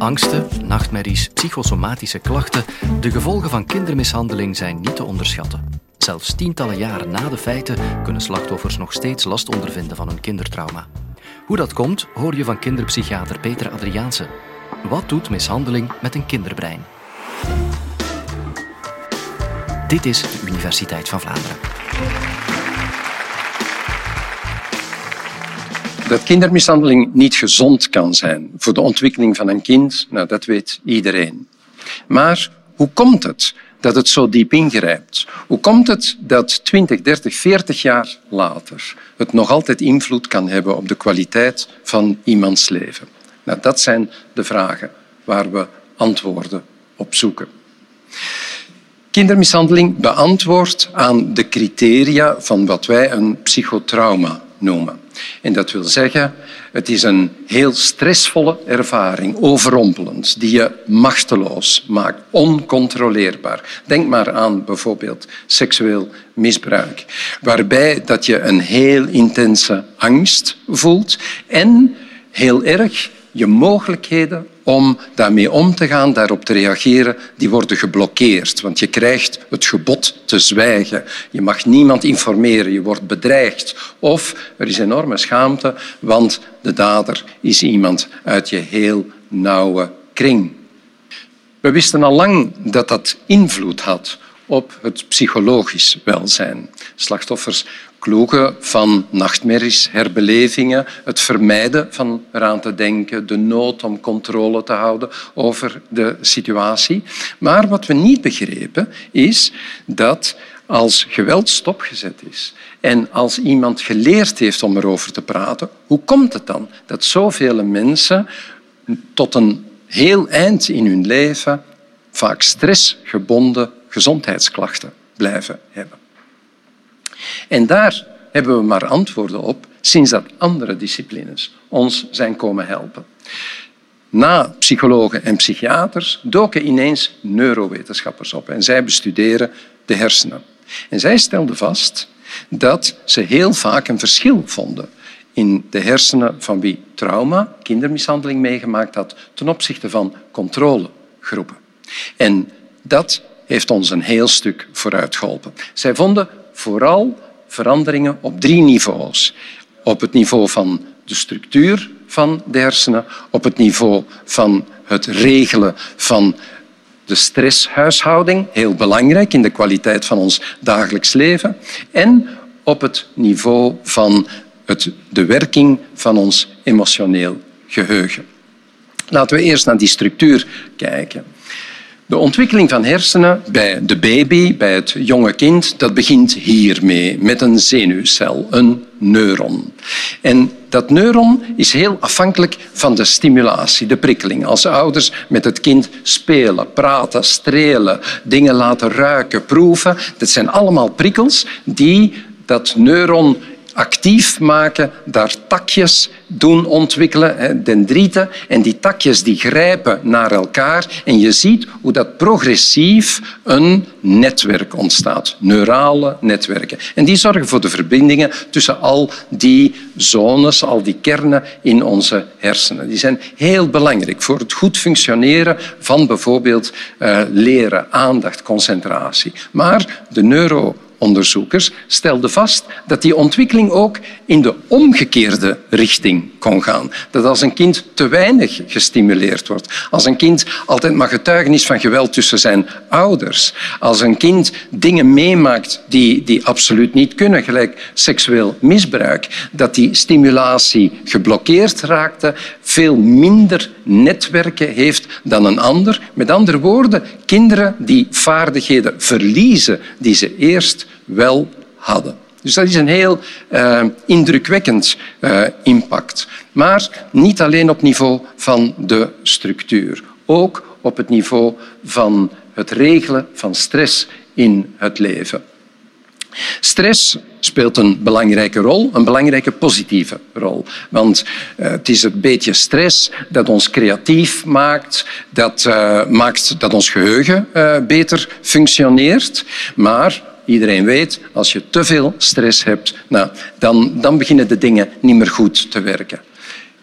Angsten, nachtmerries, psychosomatische klachten, de gevolgen van kindermishandeling zijn niet te onderschatten. Zelfs tientallen jaren na de feiten kunnen slachtoffers nog steeds last ondervinden van hun kindertrauma. Hoe dat komt, hoor je van kinderpsychiater Peter Adriaanse. Wat doet mishandeling met een kinderbrein? Dit is de Universiteit van Vlaanderen. Dat kindermishandeling niet gezond kan zijn voor de ontwikkeling van een kind, nou, dat weet iedereen. Maar hoe komt het dat het zo diep ingrijpt? Hoe komt het dat 20, 30, 40 jaar later het nog altijd invloed kan hebben op de kwaliteit van iemands leven? Nou, dat zijn de vragen waar we antwoorden op zoeken. Kindermishandeling beantwoordt aan de criteria van wat wij een psychotrauma noemen. En dat wil zeggen, het is een heel stressvolle ervaring, overrompelend, die je machteloos maakt, oncontroleerbaar. Denk maar aan bijvoorbeeld seksueel misbruik, waarbij dat je een heel intense angst voelt en heel erg je mogelijkheden om daarmee om te gaan, daarop te reageren, die worden geblokkeerd. Want je krijgt het gebod te zwijgen. Je mag niemand informeren, je wordt bedreigd. Of er is enorme schaamte, want de dader is iemand uit je heel nauwe kring. We wisten al lang dat dat invloed had op het psychologisch welzijn. Slachtoffers kloegen van nachtmerries, herbelevingen, het vermijden van eraan te denken, de nood om controle te houden over de situatie. Maar wat we niet begrepen is dat als geweld stopgezet is en als iemand geleerd heeft om erover te praten, hoe komt het dan dat zoveel mensen tot een heel eind in hun leven vaak stressgebonden gezondheidsklachten blijven hebben? En daar hebben we maar antwoorden op sinds dat andere disciplines ons zijn komen helpen. Na psychologen en psychiaters doken ineens neurowetenschappers op en zij bestuderen de hersenen. En zij stelden vast dat ze heel vaak een verschil vonden in de hersenen van wie trauma, kindermishandeling meegemaakt had, ten opzichte van controlegroepen. En dat heeft ons een heel stuk vooruit geholpen. Zij vonden vooral veranderingen op drie niveaus. Op het niveau van de structuur van de hersenen, op het niveau van het regelen van de stresshuishouding, heel belangrijk in de kwaliteit van ons dagelijks leven, en op het niveau van het, de werking van ons emotioneel geheugen. Laten we eerst naar die structuur kijken. De ontwikkeling van hersenen bij de baby, bij het jonge kind, dat begint hiermee, met een zenuwcel, een neuron. En dat neuron is heel afhankelijk van de stimulatie, de prikkeling. Als ouders met het kind spelen, praten, strelen, dingen laten ruiken, proeven, dat zijn allemaal prikkels die dat neuron actief maken, daar takjes doen ontwikkelen, dendrieten, en die takjes die grijpen naar elkaar en je ziet hoe dat progressief een netwerk ontstaat, neurale netwerken. En die zorgen voor de verbindingen tussen al die zones, al die kernen in onze hersenen. Die zijn heel belangrijk voor het goed functioneren van bijvoorbeeld uh, leren, aandacht, concentratie. Maar de neuro onderzoekers stelden vast dat die ontwikkeling ook in de omgekeerde richting kon gaan. Dat als een kind te weinig gestimuleerd wordt, als een kind altijd maar getuigen is van geweld tussen zijn ouders, als een kind dingen meemaakt die, die absoluut niet kunnen, gelijk seksueel misbruik, dat die stimulatie geblokkeerd raakte, veel minder netwerken heeft dan een ander. Met andere woorden, kinderen die vaardigheden verliezen die ze eerst wel hadden. Dus dat is een heel uh, indrukwekkend uh, impact. Maar niet alleen op niveau van de structuur, ook op het niveau van het regelen van stress in het leven. Stress speelt een belangrijke rol, een belangrijke positieve rol. Want uh, het is een beetje stress dat ons creatief maakt, dat maakt dat ons geheugen beter functioneert. Maar iedereen weet, als je te veel stress hebt, nou, dan, dan beginnen de dingen niet meer goed te werken.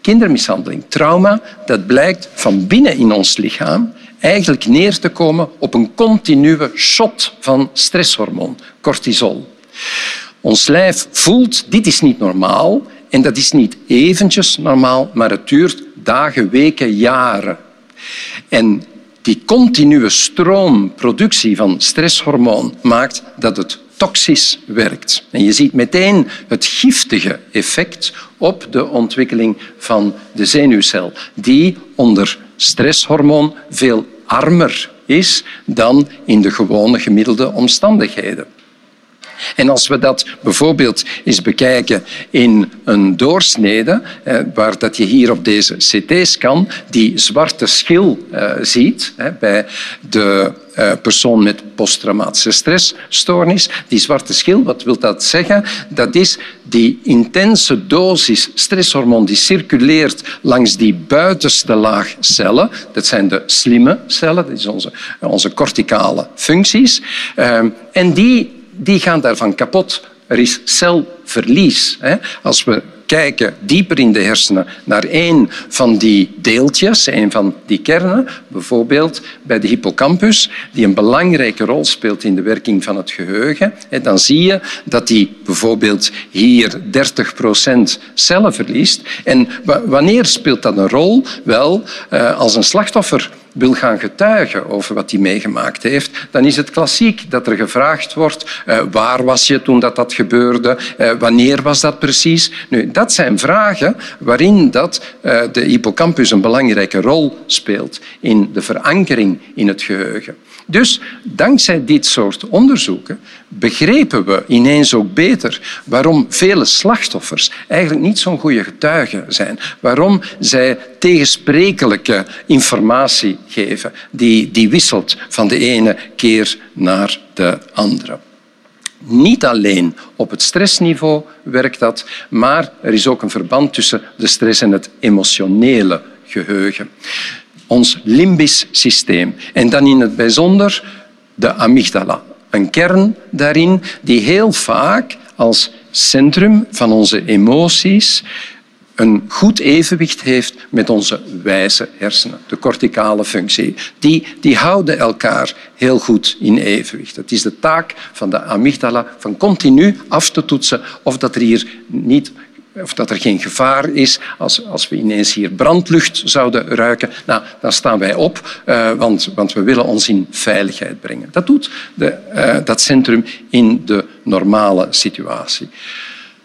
kindermishandeling, trauma, dat blijkt van binnen in ons lichaam eigenlijk neer te komen op een continue shot van stresshormoon, cortisol. Ons lijf voelt, dit is niet normaal. En dat is niet eventjes normaal, maar het duurt dagen, weken, jaren. En die continue stroomproductie van stresshormoon maakt dat het toxisch werkt. En je ziet meteen het giftige effect op de ontwikkeling van de zenuwcel, die onder stresshormoon veel armer is dan in de gewone gemiddelde omstandigheden. En als we dat bijvoorbeeld eens bekijken in een doorsnede, eh, waar dat je hier op deze CT-scan die zwarte schil eh, ziet bij de eh, persoon met posttraumatische stressstoornis. Die zwarte schil, wat wil dat zeggen? Dat is die intense dosis stresshormoon die circuleert langs die buitenste laag cellen. Dat zijn de slimme cellen, dat is onze, onze corticale functies. En die die gaan daarvan kapot. Er is celverlies. Als we kijken dieper in de hersenen naar één van die deeltjes, een van die kernen, bijvoorbeeld bij de hippocampus, die een belangrijke rol speelt in de werking van het geheugen, dan zie je dat die bijvoorbeeld hier 30 procent cellen verliest. En wanneer speelt dat een rol? Wel, eh, als een slachtoffer wil gaan getuigen over wat hij meegemaakt heeft, dan is het klassiek dat er gevraagd wordt uh, waar was je toen dat, dat gebeurde, uh, wanneer was dat precies. Nu, dat zijn vragen waarin dat, uh, de hippocampus een belangrijke rol speelt in de verankering in het geheugen. Dus dankzij dit soort onderzoeken begrepen we ineens ook beter waarom vele slachtoffers eigenlijk niet zo'n goede getuigen zijn. Waarom zij tegensprekelijke informatie geven die, die wisselt van de ene keer naar de andere. Niet alleen op het stressniveau werkt dat, maar er is ook een verband tussen de stress en het emotionele geheugen ons limbisch systeem. En dan in het bijzonder de amygdala. Een kern daarin die heel vaak als centrum van onze emoties een goed evenwicht heeft met onze wijze hersenen, de corticale functie. Die, die houden elkaar heel goed in evenwicht. Het is de taak van de amygdala van continu af te toetsen of dat er hier niet of dat er geen gevaar is als, als we ineens hier brandlucht zouden ruiken. Nou, dan staan wij op, uh, want, want we willen ons in veiligheid brengen. Dat doet de, uh, dat centrum in de normale situatie.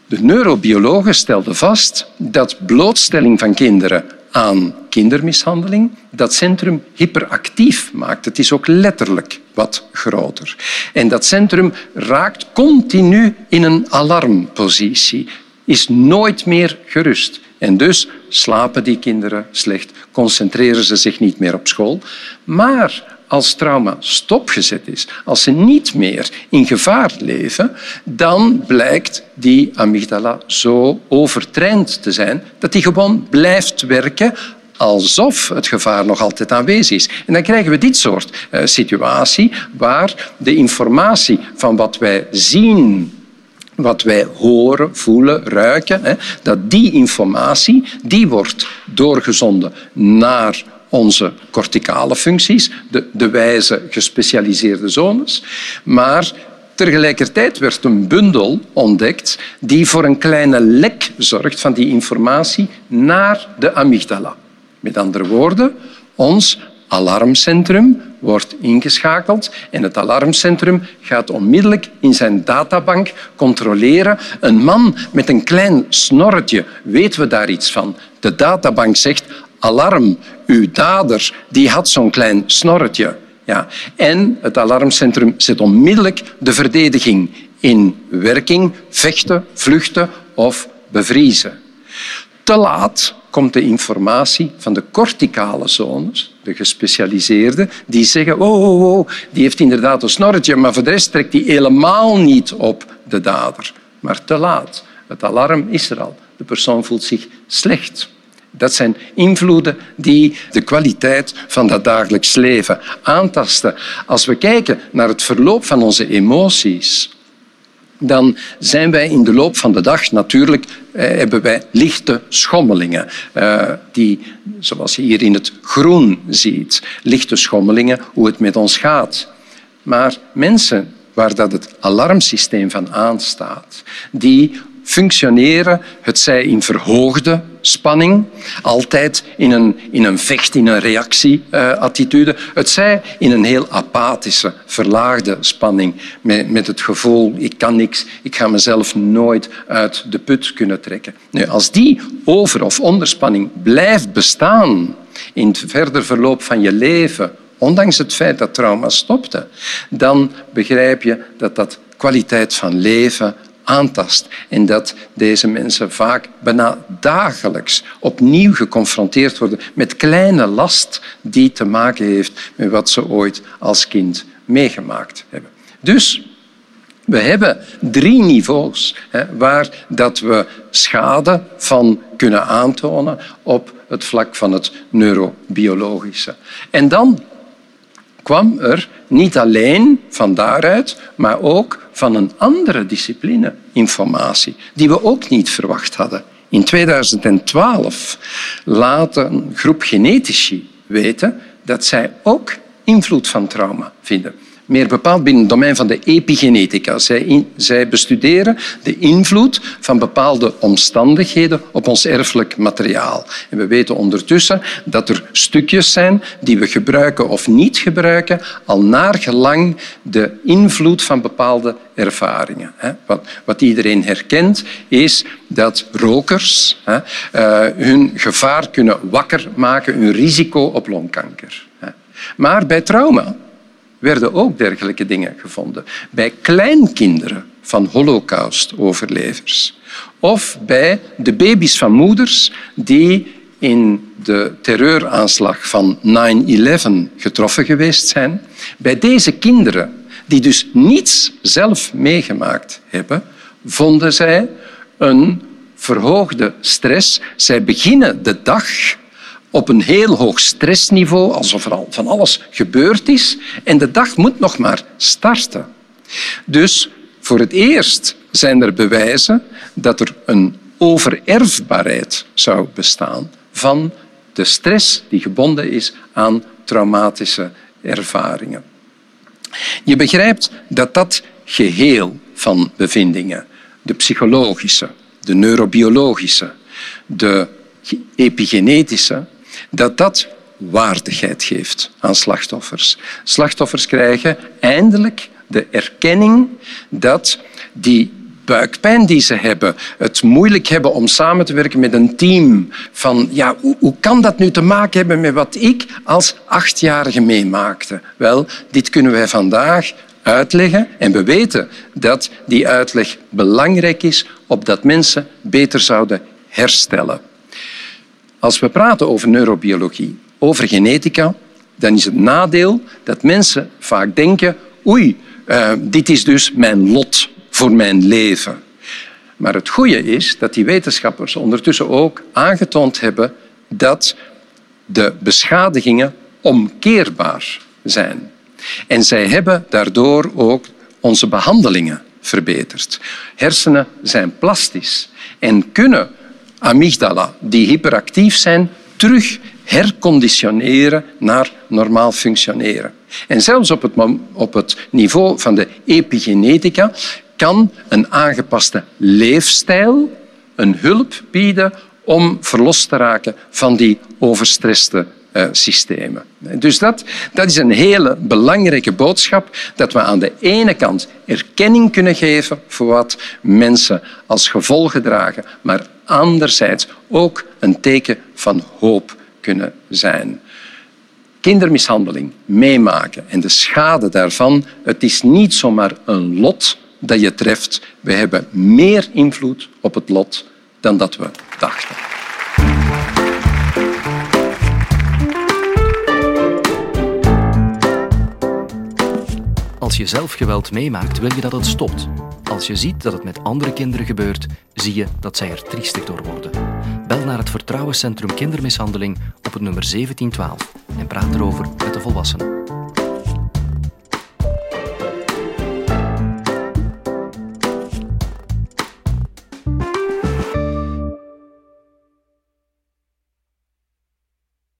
De neurobiologen stelden vast dat blootstelling van kinderen aan kindermishandeling dat centrum hyperactief maakt. Het is ook letterlijk wat groter. En dat centrum raakt continu in een alarmpositie is nooit meer gerust. En dus slapen die kinderen slecht, concentreren ze zich niet meer op school. Maar als trauma stopgezet is, als ze niet meer in gevaar leven, dan blijkt die amygdala zo overtraind te zijn dat die gewoon blijft werken alsof het gevaar nog altijd aanwezig is. En dan krijgen we dit soort uh, situatie waar de informatie van wat wij zien wat wij horen, voelen, ruiken, hè, dat die informatie die wordt doorgezonden naar onze corticale functies, de, de wijze gespecialiseerde zones. Maar tegelijkertijd werd een bundel ontdekt die voor een kleine lek zorgt van die informatie naar de amygdala. Met andere woorden, ons alarmcentrum wordt ingeschakeld en het alarmcentrum gaat onmiddellijk in zijn databank controleren. Een man met een klein snorretje, weten we daar iets van? De databank zegt alarm, uw dader die had zo'n klein snorretje. Ja. En het alarmcentrum zet onmiddellijk de verdediging in werking, vechten, vluchten of bevriezen. Te laat komt de informatie van de corticale zones, de gespecialiseerde, die zeggen, oh, oh, oh, die heeft inderdaad een snorretje, maar voor de rest trekt die helemaal niet op de dader. Maar te laat. Het alarm is er al. De persoon voelt zich slecht. Dat zijn invloeden die de kwaliteit van dat dagelijks leven aantasten. Als we kijken naar het verloop van onze emoties, dan zijn wij in de loop van de dag natuurlijk eh, hebben wij lichte schommelingen. Eh, die, zoals je hier in het groen ziet, lichte schommelingen, hoe het met ons gaat. Maar mensen waar dat het alarmsysteem van aanstaat, die functioneren, het zij in verhoogde spanning, altijd in een, in een vecht, in een reactieattitude, het zij in een heel apathische, verlaagde spanning, met, met het gevoel, ik kan niks, ik ga mezelf nooit uit de put kunnen trekken. Nu, als die over- of onderspanning blijft bestaan in het verder verloop van je leven, ondanks het feit dat trauma stopte, dan begrijp je dat dat kwaliteit van leven aantast. En dat deze mensen vaak bijna dagelijks opnieuw geconfronteerd worden met kleine last die te maken heeft met wat ze ooit als kind meegemaakt hebben. Dus we hebben drie niveaus hè, waar dat we schade van kunnen aantonen op het vlak van het neurobiologische. En dan kwam er niet alleen van daaruit, maar ook van een andere discipline informatie, die we ook niet verwacht hadden. In 2012 laat een groep genetici weten dat zij ook invloed van trauma vinden meer bepaald binnen het domein van de epigenetica. Zij, bestuderen de invloed van bepaalde omstandigheden op ons erfelijk materiaal. En we weten ondertussen dat er stukjes zijn die we gebruiken of niet gebruiken, al naar gelang de invloed van bepaalde ervaringen. Wat, iedereen herkent, is dat rokers uh, hun gevaar kunnen wakker maken, hun risico op longkanker. Maar bij trauma werden ook dergelijke dingen gevonden. Bij kleinkinderen van Holocaust-overlevers. Of bij de baby's van moeders die in de terreuraanslag van 9-11 getroffen geweest zijn. Bij deze kinderen, die dus niets zelf meegemaakt hebben, vonden zij een verhoogde stress. Zij beginnen de dag op een heel hoog stressniveau, alsof er al van alles gebeurd is. En de dag moet nog maar starten. Dus voor het eerst zijn er bewijzen dat er een overerfbaarheid zou bestaan van de stress die gebonden is aan traumatische ervaringen. Je begrijpt dat dat geheel van bevindingen, de psychologische, de neurobiologische, de epigenetische, dat dat waardigheid geeft aan slachtoffers. Slachtoffers krijgen eindelijk de erkenning dat die buikpijn die ze hebben, het moeilijk hebben om samen te werken met een team, van ja, hoe, hoe kan dat nu te maken hebben met wat ik als achtjarige meemaakte? Wel, dit kunnen wij vandaag uitleggen en we weten dat die uitleg belangrijk is opdat mensen beter zouden herstellen. Als we praten over neurobiologie, over genetica, dan is het nadeel dat mensen vaak denken oei, uh, dit is dus mijn lot voor mijn leven. Maar het goede is dat die wetenschappers ondertussen ook aangetoond hebben dat de beschadigingen omkeerbaar zijn. En zij hebben daardoor ook onze behandelingen verbeterd. Hersenen zijn plastisch en kunnen amygdala, die hyperactief zijn, terug herconditioneren naar normaal functioneren. En zelfs op het, op het niveau van de epigenetica kan een aangepaste leefstijl een hulp bieden om verlost te raken van die overstresste uh, systemen. Dus dat, dat is een hele belangrijke boodschap, dat we aan de ene kant erkenning kunnen geven voor wat mensen als gevolgen dragen, maar anderzijds ook een teken van hoop kunnen zijn. Kindermishandeling meemaken en de schade daarvan, het is niet zomaar een lot dat je treft. We hebben meer invloed op het lot dan dat we dachten. Als je zelf geweld meemaakt, wil je dat het stopt. Als je ziet dat het met andere kinderen gebeurt, zie je dat zij er triestig door worden. Bel naar het Vertrouwenscentrum Kindermishandeling op het nummer 1712 en praat erover met de volwassenen.